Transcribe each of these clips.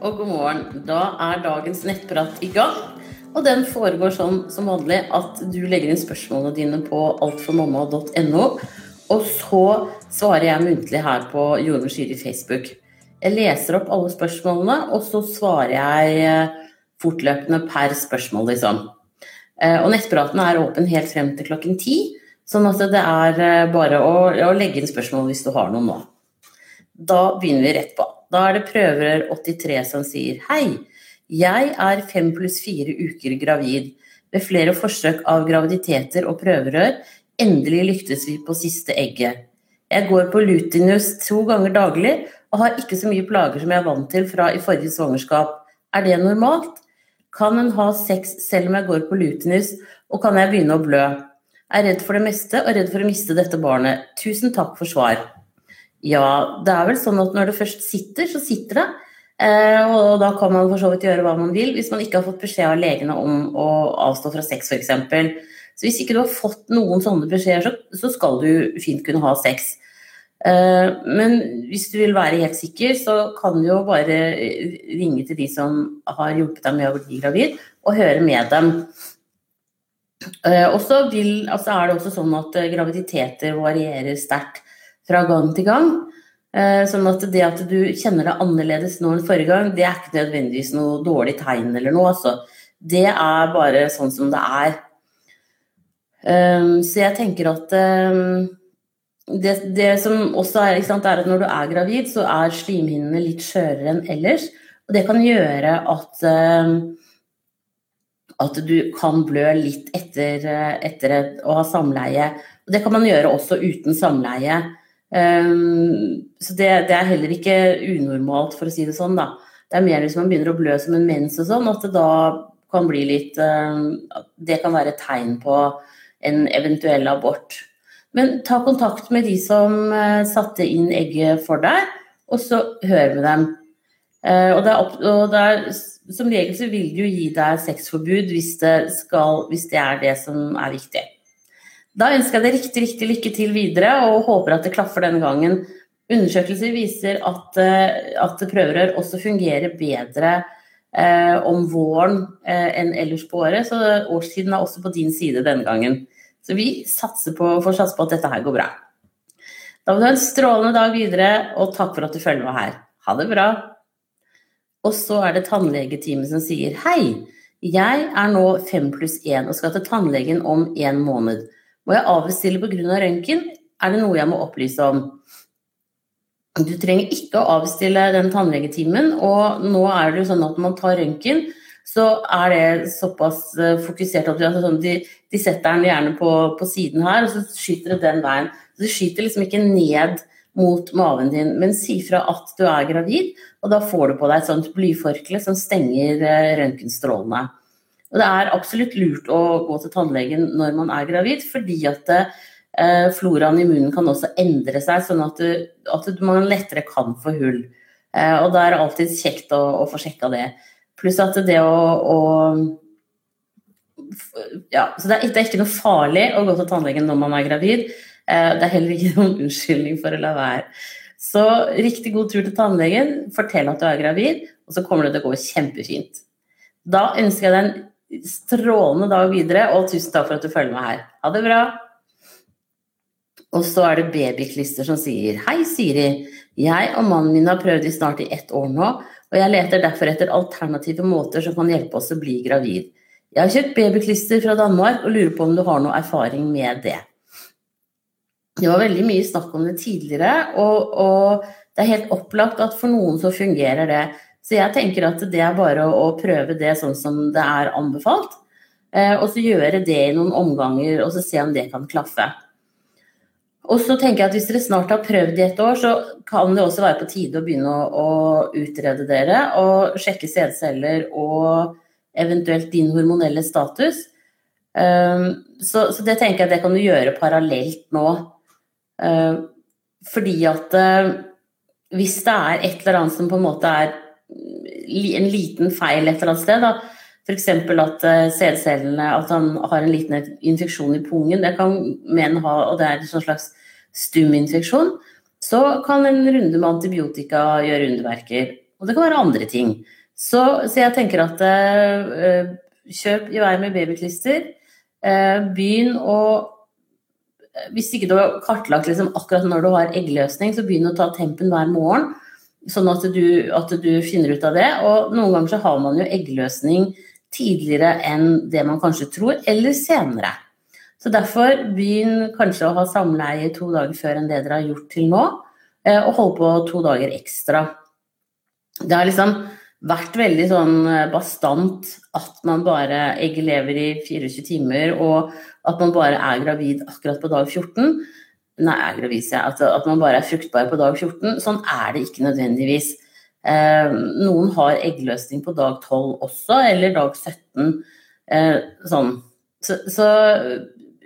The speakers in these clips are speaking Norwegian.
og god morgen. Da er dagens nettprat i gang. Og den foregår sånn som vanlig at du legger inn spørsmålene dine på altformamma.no. Og så svarer jeg muntlig her på Jordmor Syri Facebook. Jeg leser opp alle spørsmålene, og så svarer jeg eh, fortløpende per spørsmål, liksom. Eh, og nettpraten er åpen helt frem til klokken ti. Sånn at det er eh, bare å, å legge inn spørsmål hvis du har noen nå. Da begynner vi rett på. Da er det prøver 83 som sier hei. Jeg er fem pluss fire uker gravid. Ved flere forsøk av graviditeter og prøverør endelig lyktes vi på siste egget. Jeg går på Lutinus to ganger daglig og har ikke så mye plager som jeg er vant til fra i forrige svangerskap. Er det normalt? Kan en ha sex selv om jeg går på Lutinus, og kan jeg begynne å blø? Jeg er redd for det meste og redd for å miste dette barnet. Tusen takk for svar. Ja, det er vel sånn at når det først sitter, så sitter det. Eh, og da kan man for så vidt gjøre hva man vil, hvis man ikke har fått beskjed av legene om å avstå fra sex f.eks. Så hvis ikke du har fått noen sånne beskjeder, så, så skal du fint kunne ha sex. Eh, men hvis du vil være helt sikker, så kan du jo bare ringe til de som har hjulpet deg med å bli gravid, og høre med dem. Eh, og så altså er det også sånn at graviditeter varierer sterkt fra gang til gang. Eh, sånn at det at du kjenner deg annerledes nå enn forrige gang, det er ikke nødvendigvis noe dårlig tegn eller noe, altså. Det er bare sånn som det er. Um, så jeg tenker at um, det, det, som også er, sant, er, at når du er gravid, så er slimhinnene litt skjørere enn ellers. Og det kan gjøre at at du kan blø litt etter, etter å ha samleie. Og det kan man gjøre også uten samleie. Um, så det, det, er heller ikke unormalt, for å si det sånn, da. Det er mer hvis man begynner å blø som en mens og sånn, at det da kan bli litt um, Det kan være et tegn på en eventuell abort. Men ta kontakt med de som uh, satte inn egget for deg, og så hør med dem. Uh, og, er, og er, som regel så vil de jo gi deg sexforbud hvis det, skal, hvis det er det som er viktig. Da ønsker jeg deg riktig, riktig lykke til videre, og håper at det klaffer denne gangen. Undersøkelser viser at, eh, at prøverør også fungerer bedre eh, om våren eh, enn ellers på året, så årstiden er også på din side denne gangen. Så vi satser på, får satse på at dette her går bra. Da må du ha en strålende dag videre, og takk for at du følger med her. Ha det bra. Og så er det tannlegeteamet som sier hei, jeg er nå fem pluss én og skal til tannlegen om en måned. Må jeg avbestille pga. Røntgen? Er det noe jeg må opplyse om? Du trenger ikke å avbestille den tannlegetimen, og nå er det jo sånn at når man tar røntgen, så er det såpass eh, fokusert at sånn, de, de, setter den gjerne på, på, siden her, og så skyter det den veien. Så det skyter liksom ikke ned mot maven din, men si fra at du er gravid, og da får du på deg et sånt blyforkle som stenger eh, røntgenstrålene. Og det er absolutt lurt å gå til tannlegen når man er gravid, fordi at eh, floraen i munnen kan også endre seg, sånn at, du, at man lettere kan få hull. Eh, og da er det alltid kjekt å, å få sjekka det. Pluss at det å, å ja, så det er, det er, ikke noe farlig å gå til tannlegen når man er gravid. Eh, det er heller ikke noen unnskyldning for å la være. Så riktig god tur til tannlegen, fortell at du er gravid, og så kommer det til å gå kjempefint. Da ønsker jeg deg en strålende dag videre, og tusen takk for at du følger meg her. Ha det bra. Og så er det Babyklister som sier Hei, Siri. Jeg og mannen min har prøvd i snart i ett år nå, og jeg leter derfor etter alternative måter som kan hjelpe oss å bli gravid. Jeg har kjøpt babyklister fra Danmark og lurer på om du har noe erfaring med det. Det var veldig mye snakk om det tidligere, og, og det er helt opplagt at for noen så fungerer det. Så jeg tenker at det er bare å, å prøve det sånn som det er anbefalt. Eh, og så gjøre det i noen omganger, og så se om det kan klaffe. Og så tenker jeg at Hvis dere snart har prøvd i et år, så kan det også være på tide å begynne å, å utrede dere og sjekke sædceller og eventuelt din hormonelle status. Eh, så, så, det tenker jeg det kan du gjøre parallelt nå. Eh, fordi at uh, hvis det er et eller annet som på en måte er en liten feil et eller annet sted. da, F.eks. at eh, sædcellene At han har en liten infeksjon i pungen. Det kan menn ha, og det er en slags stum infeksjon. Så kan en runde med antibiotika gjøre underverker. Og det kan være andre ting. Så, så jeg tenker at uh, kjøp i vei med babyklister. Uh, begynn å Hvis ikke du har kartlagt liksom, akkurat når du har eggløsning, så begynn å ta tempen hver morgen. Sånn at du, at du finner ut av det. Og noen ganger så har man jo eggløsning tidligere enn det man kanskje tror, eller senere. Så derfor begynn kanskje å ha samleie to dager før enn det dere har gjort til nå, og hold på to dager ekstra. Det har liksom vært veldig sånn eh, bastant at man bare egget lever i 24 timer, og at man bare er gravid akkurat på dag 14. Nei, er gravid, sier jeg. At, at, man bare er fruktbar på dag 14. Sånn er det ikke nødvendigvis. Eh, noen har eggløsning på dag 12 også, eller dag 17. Eh, sånn. Så, så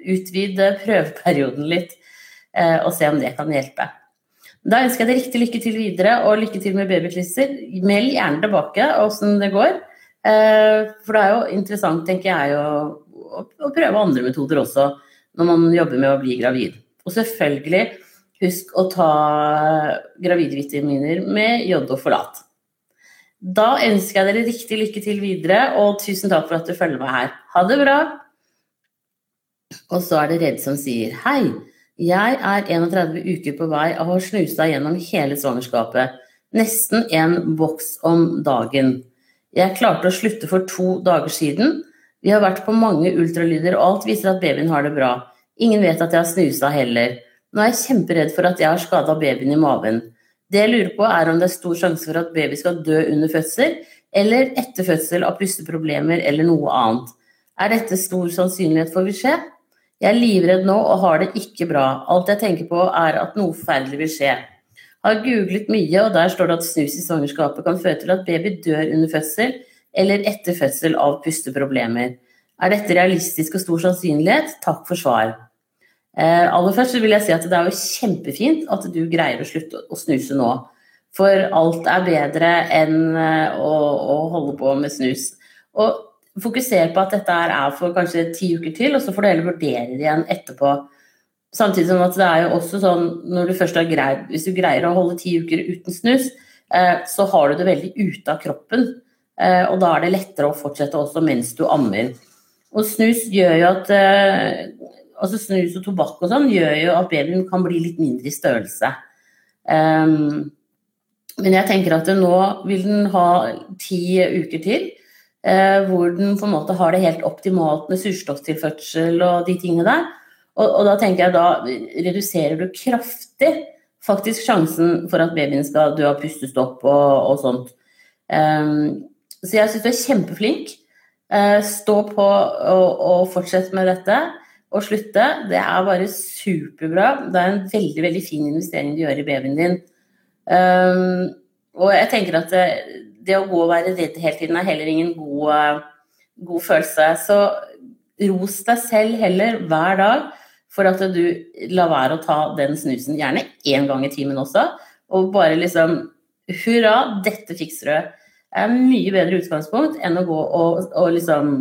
utvid prøveperioden litt, eh, og se om det kan hjelpe. Da ønsker jeg deg riktig lykke til videre, og lykke til med babyklister. Meld gjerne tilbake åssen det går. Eh, for det er jo interessant, tenker jeg, å, prøve andre metoder også når man jobber med å bli gravid. Og selvfølgelig, husk å ta gravidvitaminer med jod og forlat. Da ønsker jeg dere riktig lykke til videre, og tusen takk for at du følger meg her. Ha det bra! Og så er det Redd som sier hei. Jeg er 31 uker på vei og har snusa gjennom hele svangerskapet. Nesten en boks om dagen. Jeg klarte å slutte for to dager siden. Vi har vært på mange ultralyder, og alt viser at babyen har det bra. Ingen vet at jeg har snusa heller. Nå er jeg kjemperedd for at jeg har skada babyen i maven. Det jeg lurer på, er om det er stor sjanse for at baby skal dø under fødsel, eller etter fødsel av pusteproblemer eller noe annet. Er dette stor sannsynlighet for vil skje? Jeg er livredd nå og har det ikke bra. Alt jeg tenker på er at noe forferdelig vil skje. Har googlet mye, og der står det at snus i svangerskapet kan føre til at baby dør under fødsel eller etter fødsel av pusteproblemer. Er dette realistisk og stor sannsynlighet? Takk for svar. Eh, aller først vil jeg si at det er jo kjempefint at du greier å slutte å snuse nå. For alt er bedre enn eh, å, å holde på med snus. Og fokuser på at dette er for kanskje ti uker til, og så får du heller vurdere igjen etterpå. Samtidig som at det er jo også sånn når du først har greid Hvis du greier å holde ti uker uten snus, eh, så har du det veldig ute av kroppen. Eh, og da er det lettere å fortsette også mens du ammer. Og snus gjør jo at eh, Altså snus og tobakk og sånn gjør jo at babyen kan bli litt mindre i størrelse. Um, men jeg tenker at nå vil den ha ti uker til. Uh, hvor den på en måte har det helt optimalt med surstofftilførsel og de tingene der. Og, og, da tenker jeg da reduserer du kraftig faktisk sjansen for at babyen skal dø av pustestopp og, og sånt. Um, så jeg syns du er kjempeflink. Uh, stå på og, og fortsett med dette. Og slutte. Det er bare superbra. Det er en veldig veldig fin investering du gjør i babyen din. Um, og jeg tenker at det, det å gå og være redd hele tiden er heller ingen god, eh, god følelse. Så ros deg selv heller hver dag for at du lar være å ta den snusen, gjerne én gang i timen også, og bare liksom Hurra, dette fikser du. Det er mye bedre utgangspunkt enn å gå og, og liksom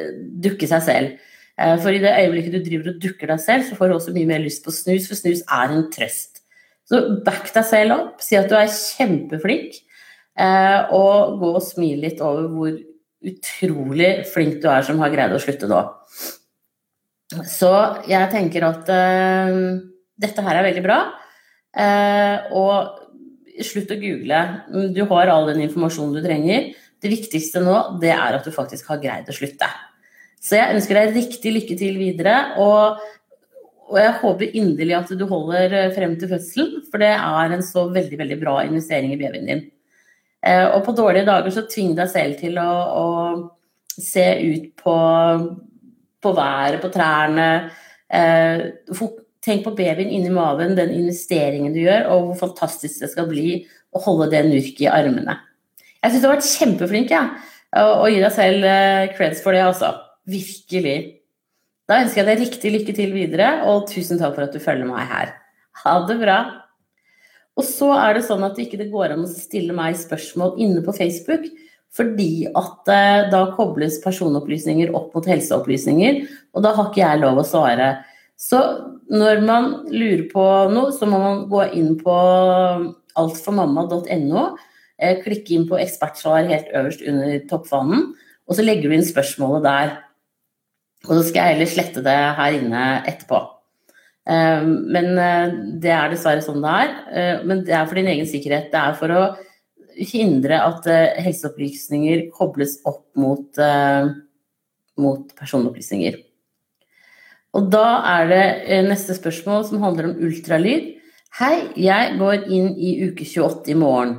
eh, dukke seg selv. Eh, for i det øyeblikket du driver og dukker deg selv, så får du også mye mer lyst på snus, for snus er en trøst. Så back deg selv opp, si at du er kjempeflink, Eh, og gå og smile litt over hvor utrolig flink du er som har greid å slutte nå. Så jeg tenker at uh, dette her er veldig bra. Uh, og slutt å google. Du har all den informasjonen du trenger. Det viktigste nå, det er at du faktisk har greid å slutte. Så jeg ønsker deg riktig lykke til videre. Og, og jeg håper inderlig at du holder frem til fødselen, for det er en så veldig, veldig bra investering i babyen din. Eh, og på dårlige dager så tving deg selv til å, å se ut på, på, været, på trærne. Eh, tenk på babyen inni maven, den investeringen du gjør, og hvor fantastisk det skal bli å holde det nurket i armene. Jeg syns du har vært kjempeflink, ja. og, og gi deg selv eh, creds for det, altså. Virkelig. Da ønsker jeg deg riktig lykke til videre, og tusen takk for at du følger meg her. Ha det bra. Og så er det sånn at det ikke går an å stille meg spørsmål inne på Facebook, fordi at eh, da kobles personopplysninger opp mot helseopplysninger, og da har ikke jeg lov å svare. Så når man lurer på noe, så må man gå inn på altformamma.no, Eh, klikke inn på ekspertsvar helt øverst under toppfanen, og så legger du inn spørsmålet der. Og så skal jeg heller slette det her inne etterpå. Eh, men eh, det er dessverre sånn det er. Men det er for din egen sikkerhet. Det er for å hindre at helseopplysninger kobles opp mot, mot personopplysninger. Og da er det neste spørsmål som handler om ultralyd. Hei, jeg går inn i uke 28 i morgen.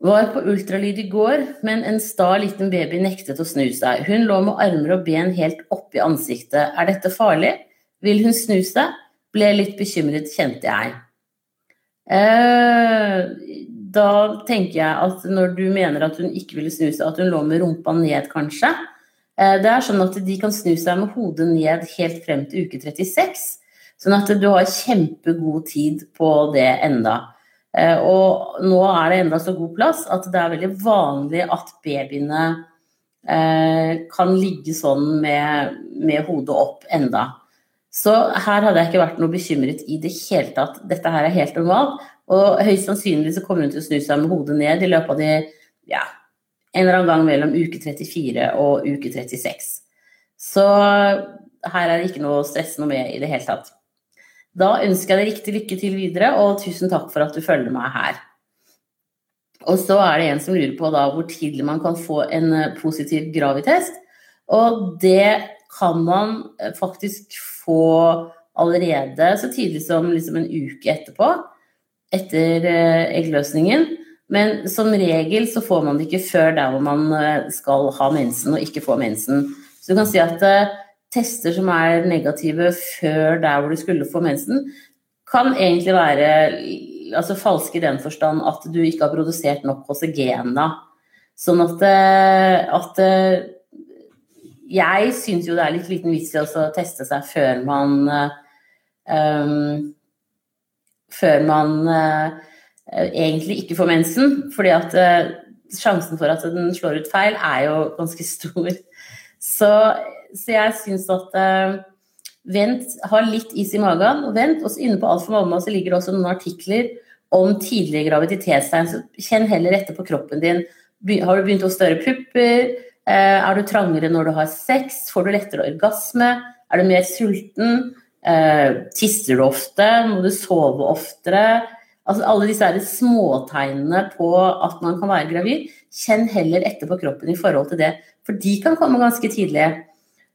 Var på ultralyd i går, men en sta liten baby nektet å snu seg. Hun lå med armer og ben helt oppi ansiktet. Er dette farlig? Vil hun snu seg? Ble litt bekymret, kjente jeg. Eh, da tenker jeg at når du mener at hun ikke ville snu seg, at hun lå med rumpa ned, kanskje. Eh, det er sånn at de kan snu seg med hodet ned helt frem til uke 36. Sånn at du har kjempegod tid på det enda. Eh, og nå er det enda så god plass at det er veldig vanlig at babyene eh, kan ligge sånn med, med hodet opp enda. Så her hadde jeg ikke vært noe bekymret i det hele tatt. Dette her er helt normalt. Og høyst sannsynlig så kommer hun til å snu seg med hodet ned i løpet av de ja, en eller annen gang mellom uke 34 og uke 36. Så her er det ikke noe stress noe med i det hele tatt. Da ønsker jeg deg riktig lykke til videre, og tusen takk for at du følger meg her. Og så er det en som lurer på da hvor tidlig man kan få en eh, positiv gravitest. Og det kan man eh, faktisk få allerede så tidlig som liksom en uke etterpå. Etter eh, eggløsningen. Men som regel så får man det ikke før der hvor man skal ha mensen og ikke få mensen. Så du kan si at tester som er negative før der hvor du skulle få mensen, kan egentlig være altså falske i den forstand at du ikke har produsert nok da. Sånn at, eh, at eh, Jeg syns jo det er litt liten vits i å teste seg før man um, Før man uh, egentlig ikke får mensen. Fordi at uh, sjansen for at den slår ut feil, er jo ganske stor. Så så jeg syns at uh, vent, ha litt is i magen og vent. Og så inne på Alt for mamma så ligger det også noen artikler om tidlige graviditetstegn. Så kjenn heller etter på kroppen din. Har du begynt å større pupper? Uh, er du trangere når du har sex? Får du lettere orgasme? Er du mer sulten? Uh, tisser du ofte? Må du sove oftere? Altså Alle disse småtegnene på at man kan være gravid, kjenn heller etter på kroppen i forhold til det. For de kan komme ganske tidlig.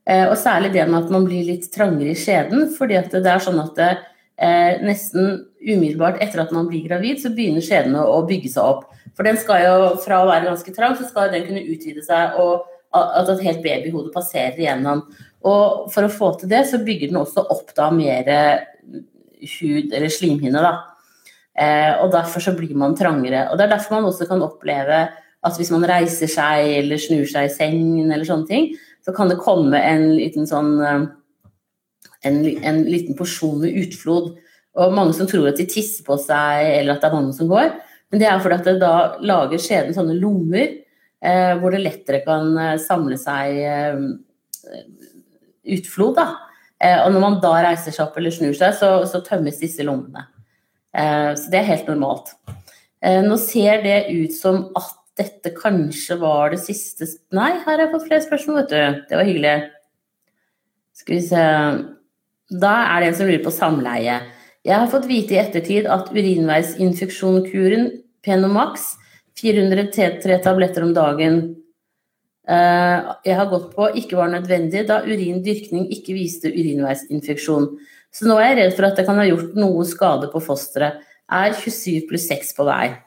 Eh, og særlig det med at man blir litt trangere i skjeden. fordi at det er sånn at det, eh, nesten umiddelbart etter at man blir gravid, så begynner skjeden å, bygge seg opp. For den skal jo, fra å være ganske trang, så skal den kunne utvide seg, og at et helt babyhode passerer igjennom. Og for å få til det, så bygger den også opp da mer hud, eller slimhinne, da. Eh, og derfor så blir man trangere. Og det er derfor man også kan oppleve at hvis man reiser seg eller snur seg i sengen eller sånne ting, så kan det komme en liten sånn eh, en, en liten porsjon med utflod. Og mange som tror at de tisser på seg, eller at det er vannet som går. Men det er fordi at det da lager skjeden sånne lommer eh, hvor det lettere kan eh, samle seg eh, utflod. Da. Eh, og når man da reiser seg opp eller snur seg, så, så tømmes disse lommene. Eh, så det er helt normalt. nå ser det ut som at dette kanskje var det siste Nei, her har jeg fått flere spørsmål, vet du. Det var hyggelig. Skal vi se Da er det en som lurer på samleie. Jeg har fått vite i ettertid at urinveisinfeksjonkuren Penomax, 403 tabletter om dagen, eh, jeg har gått på, ikke var nødvendig da urindyrkning ikke viste urinveisinfeksjon. Så nå er jeg redd for at det kan ha gjort noe skade på fosteret. Er 27 pluss 6 på vei.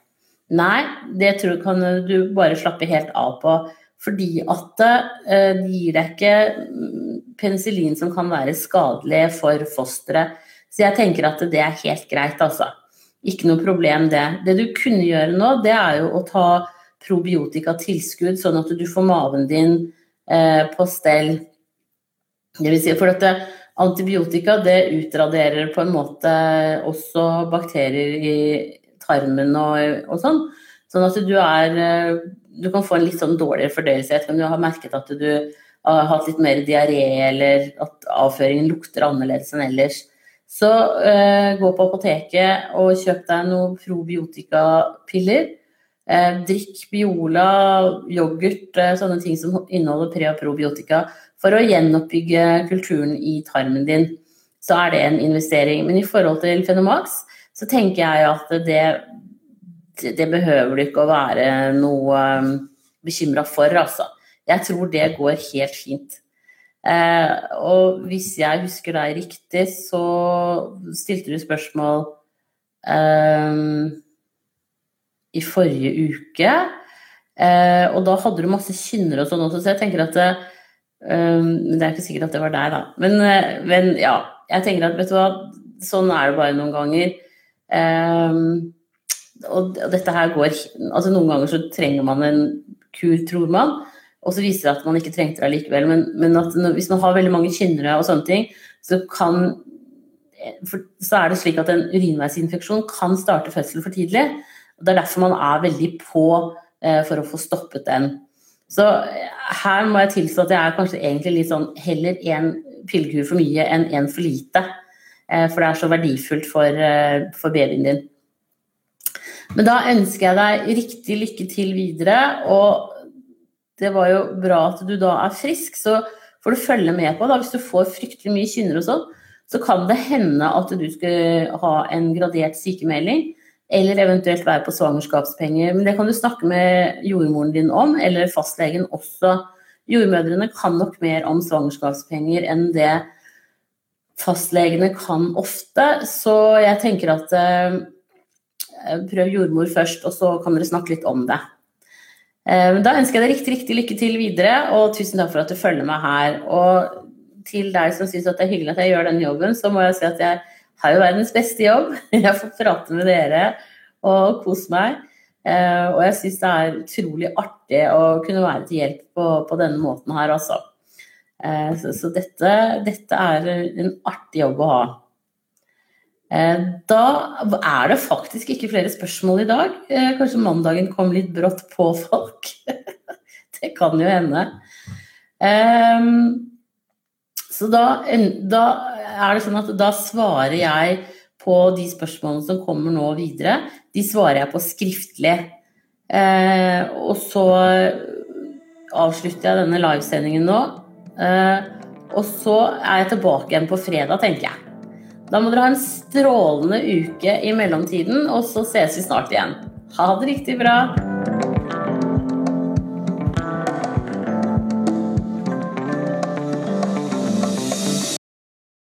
Nei, det tror, kan du bare slappe helt av på. Fordi at eh, det gir deg ikke mm, penicillin som kan være skadelig for fosteret. Så jeg tenker at det er helt greit, altså. Ikke noe problem, det. Det du kunne gjøre nå, det er jo å ta probiotikatilskudd, sånn at du får maven din eh, på stell. Det vil si, for dette antibiotika det utraderer på en måte også bakterier i tarmen og, og sånn. Sånn at du er eh, Du kan få en litt sånn dårligere fordøyelse. Jeg vet ikke om du har merket at du har hatt litt mer diaré, eller at avføringen lukter annerledes enn ellers. Så eh, gå på apoteket og kjøp deg noen probiotikapiller. Eh, drikk Biola, yoghurt, eh, sånne ting som inneholder pre- og probiotika for å gjenoppbygge kulturen i tarmen din. Så er det en investering. Men i forhold til Fenomax så tenker jeg at det, det behøver du ikke å være noe um, bekymra for, altså. Jeg tror det går helt fint. Eh, og hvis jeg husker deg riktig, så stilte du spørsmål eh, i forrige uke. Eh, og da hadde du masse kynner og sånn også, så jeg tenker at det, um, Det er ikke sikkert at det var deg, da. Men, uh, men, ja, jeg tenker at vet du hva, sånn er det bare noen ganger. Um, og, dette her går Altså noen ganger så trenger man en kur, tror man. Og så viser det at man ikke trengte det likevel. Men, men når, hvis man har veldig mange kynnere og sånne ting, så kan for, så er det slik at en urinveisinfeksjon kan starte fødsel for tidlig. og Det er derfor man er veldig på eh, for å få stoppet den. Så eh, her må jeg tilstå at jeg er kanskje egentlig litt sånn heller én pillekur for mye enn én for lite. Eh, for det er så verdifullt for, eh, for babyen din. Men da ønsker jeg deg riktig lykke til videre. Og det var jo bra at du da er frisk, så får du følge med på. da Hvis du får fryktelig mye kynner og sånn, så kan det hende at du skal ha en gradert sykemelding. Eller eventuelt være på svangerskapspenger. Men det kan du snakke med jordmoren din om, eller fastlegen også. Jordmødrene kan nok mer om svangerskapspenger enn det fastlegene kan ofte. Så jeg tenker at eh, prøv jordmor først, og så kan dere snakke litt om det. Eh, da ønsker jeg deg riktig, riktig lykke til videre, og tusen takk for at du følger meg her. Og til deg som syns det er hyggelig at jeg gjør denne jobben, så må jeg si at jeg har jo verdens beste jobb. Jeg får prate med dere og kose meg. Eh, og jeg syns det er utrolig artig å kunne være til hjelp på, på denne måten her, altså. Eh, så, så dette, dette, er en artig jobb å ha. Eh, da er det faktisk ikke flere spørsmål i dag. Kanskje mandagen kom litt brått på folk. det kan jo hende. Så da, da er det sånn at da svarer jeg på de spørsmålene som kommer nå videre. De svarer jeg på skriftlig. Eh, og så avslutter jeg denne livesendingen nå. Eh, og så er jeg tilbake igjen på fredag, tenker jeg. Da må dere ha en strålende uke i mellomtiden, og så ses vi snart igjen. Ha det riktig bra.